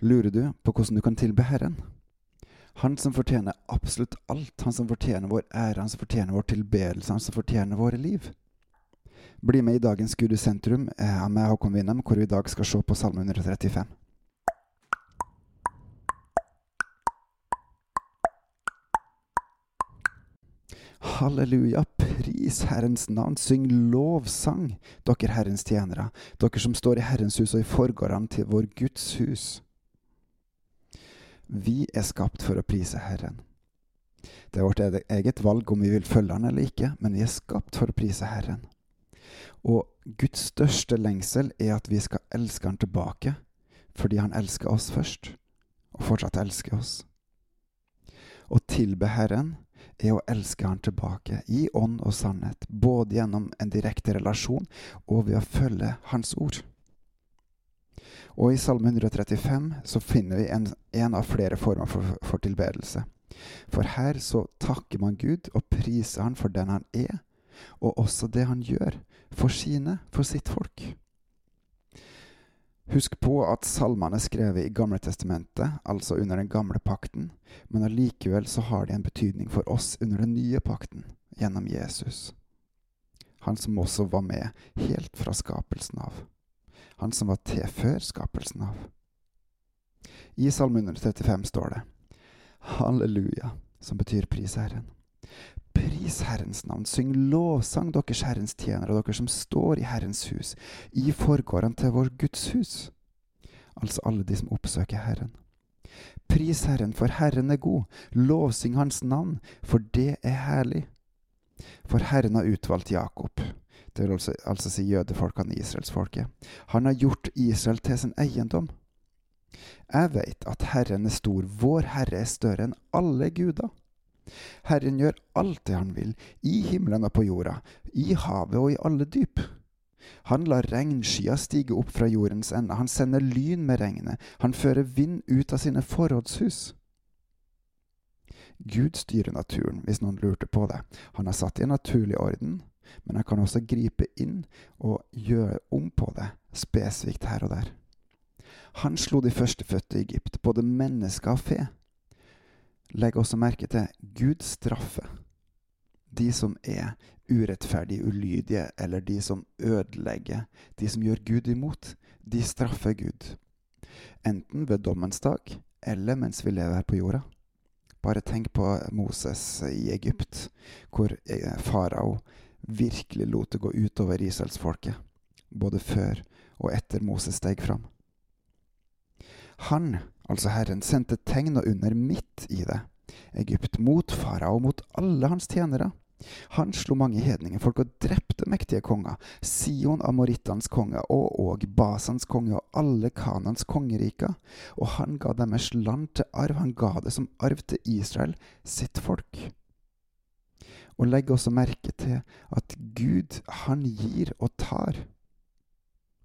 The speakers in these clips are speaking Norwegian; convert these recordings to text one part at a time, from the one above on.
Lurer du på hvordan du kan tilbe Herren? Han som fortjener absolutt alt, han som fortjener vår ære, han som fortjener vår tilbedelse, han som fortjener våre liv. Bli med i dagens Gud i sentrum av med Håkon Winnem, hvor vi i dag skal se på Salme 135. Halleluja, pris Herrens navn, syng lovsang, dere Herrens tjenere, dere som står i Herrens hus og i forgårdene til vår Guds hus. Vi er skapt for å prise Herren. Det er vårt eget valg om vi vil følge Han eller ikke, men vi er skapt for å prise Herren. Og Guds største lengsel er at vi skal elske Han tilbake, fordi Han elsker oss først, og fortsatt elsker oss. Å tilbe Herren er å elske Han tilbake, i ånd og sannhet, både gjennom en direkte relasjon og ved å følge Hans ord. Og i Salme 135 så finner vi en, en av flere former for, for, tilbedelse. For her så takker man Gud og priser Han for den Han er, og også det Han gjør for sine, for sitt folk. Husk på at salmene er skrevet i Gamle testamentet, altså under den gamle pakten, men allikevel så har de en betydning for oss under den nye pakten, gjennom Jesus. Han som også var med helt fra skapelsen av. Han som var til før skapelsen av. I Salme 135 står det Halleluja, som betyr pris Herren. Pris Herrens navn, syng lovsang, deres Herrens tjenere, og dere som står i Herrens hus, i forgården til vår Guds hus, altså alle de som oppsøker Herren. Pris Herren, for Herren er god, lovsyng Hans navn, for det er herlig. For Herren har utvalgt Jakob, det vil altså, altså si jødefolkene, i israelsfolket. Han har gjort Israel til sin eiendom. Jeg veit at Herren er stor, vår Herre er større enn alle guder. Herren gjør alt det han vil, i himmelen og på jorda, i havet og i alle dyp. Han lar regnskya stige opp fra jordens ende, han sender lyn med regnet, han fører vind ut av sine forrådshus. Gud styrer naturen, hvis noen lurte på det. Han har satt i en naturlig orden, men han kan også gripe inn og gjøre om på det, spesifikt her og der. Han slo de førstefødte i Egypt, både mennesker og fe. Legg også merke til Gud straffer de som er urettferdige, ulydige, eller de som ødelegger, de som gjør Gud imot. De straffer Gud. Enten ved dommens dag, eller mens vi lever her på jorda. Bare tenk på Moses i Egypt, hvor eh, farao virkelig lot det gå utover israelsfolket, både før og etter Moses steg fram. Han, altså Herren, sendte tegn og under midt i det, Egypt, mot farao og mot alle hans tjenere. Han slo mange hedningefolk og drepte mektige konger, Sion Amorittans konge og og Basans konge og alle Kanans kongeriker, og han ga deres land til arv, han ga det som arv til Israel, sitt folk. Og legg også merke til at Gud, han gir og tar,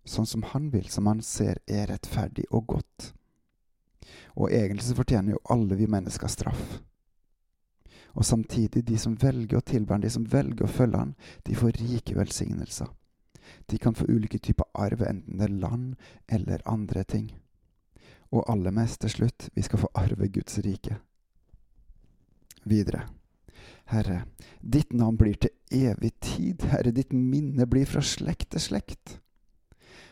sånn som han vil, som han ser er rettferdig og godt. Og egentlig så fortjener jo alle vi mennesker straff. Og samtidig, de som velger å tilbe han, de som velger å følge han, de får rike velsignelser. De kan få ulike typer arv, enten det er land eller andre ting. Og aller mest til slutt, vi skal få arve Guds rike. Videre. Herre, ditt navn blir til evig tid. Herre, ditt minne blir fra slekt til slekt.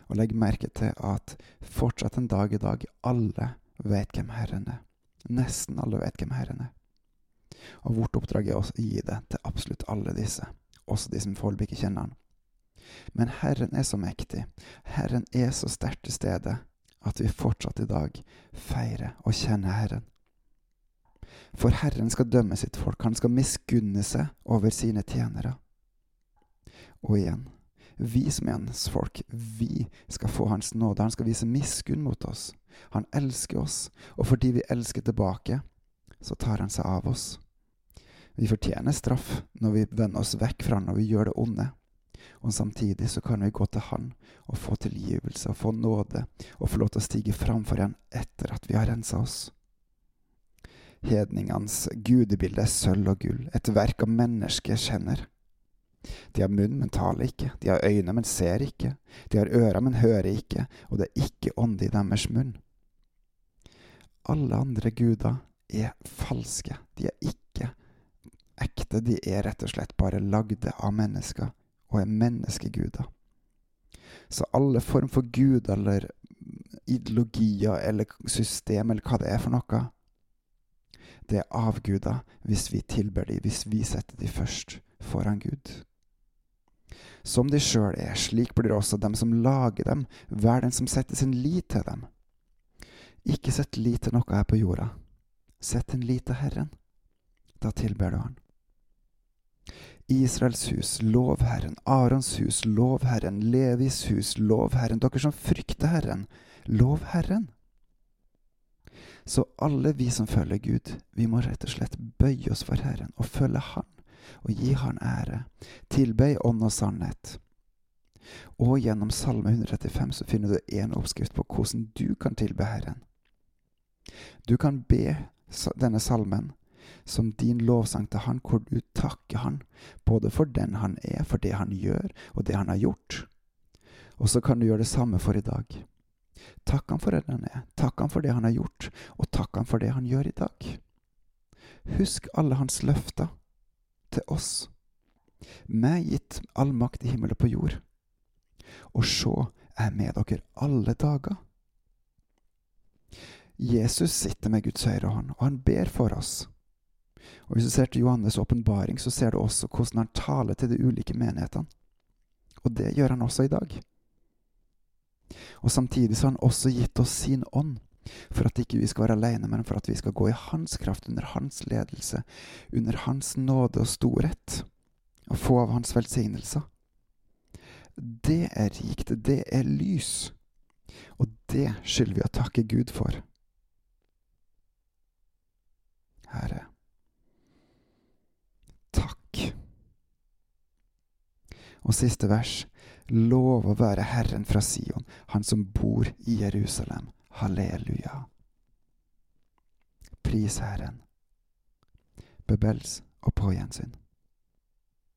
Og legg merke til at fortsatt en dag i dag alle vet hvem Herren er. Nesten alle vet hvem Herren er. Og vårt oppdrag er å gi det til absolutt alle disse, også de som foreløpig ikke kjenner Han. Men Herren er så mektig, Herren er så sterkt til stede, at vi fortsatt i dag feirer og kjenner Herren. For Herren skal dømme sitt folk, han skal miskunne seg over sine tjenere. Og igjen, vi som er hans folk, vi skal få hans nåde. Han skal vise miskunn mot oss. Han elsker oss, og fordi vi elsker tilbake, så tar han seg av oss. Vi fortjener straff når vi vender oss vekk fra han, når vi gjør det onde. Og samtidig så kan vi gå til Han og få tilgivelse og få nåde og få lov til å stige framfor Han etter at vi har rensa oss. Hedningenes gudebilde er sølv og gull, et verk av menneskers kjenner. De har munn, men taler ikke, de har øyne, men ser ikke, de har ører, men hører ikke, og det er ikke ånde i deres munn. alle andre guder er falske. De er ikke ekte. De er rett og slett bare lagde av mennesker og er menneskeguder. Så alle form for guder eller ideologier eller system eller hva det er for noe, det er avguder hvis vi tilber dem, hvis vi setter dem først foran Gud. Som de sjøl er, slik blir også dem som lager dem, hver den som setter sin lit til dem. Ikke sett lit til noe her på jorda. Sett din lit til Herren. Da tilber du Han. Israels hus, lov Herren. Arons hus, lov Herren. Levis hus, lov Herren. Dere som frykter Herren, lov Herren. Så alle vi som følger Gud, vi må rett og slett bøye oss for Herren og følge Han og gi Han ære. Tilbe i ånd og sannhet. Og gjennom Salme 135 så finner du én oppskrift på hvordan du kan tilbe Herren. Du kan be denne salmen som din lovsang til Han, hvor du takker Han, både for den Han er, for det Han gjør, og det Han har gjort. Og så kan du gjøre det samme for i dag. Takk Han for den Han er, takk Han for det Han har gjort, og takk Han for det Han gjør i dag. Husk alle Hans løfter til oss, meg gitt all makt i himmel og på jord. Og jeg er med dere alle dager. Jesus sitter med Guds høyre hånd, og han ber for oss. Og Hvis du ser til Johannes' åpenbaring, så ser du også hvordan han taler til de ulike menighetene. Og det gjør han også i dag. Og Samtidig så har han også gitt oss sin ånd, for at ikke vi skal være alene, men for at vi skal gå i hans kraft, under hans ledelse, under hans nåde og storhet, og få av hans velsignelser. Det er rikt, det er lys, og det skylder vi å takke Gud for. Herre, takk. Og siste vers. Lov å være Herren fra Sion, Han som bor i Jerusalem. Halleluja. Pris Herren. Bebels og på gjensyn.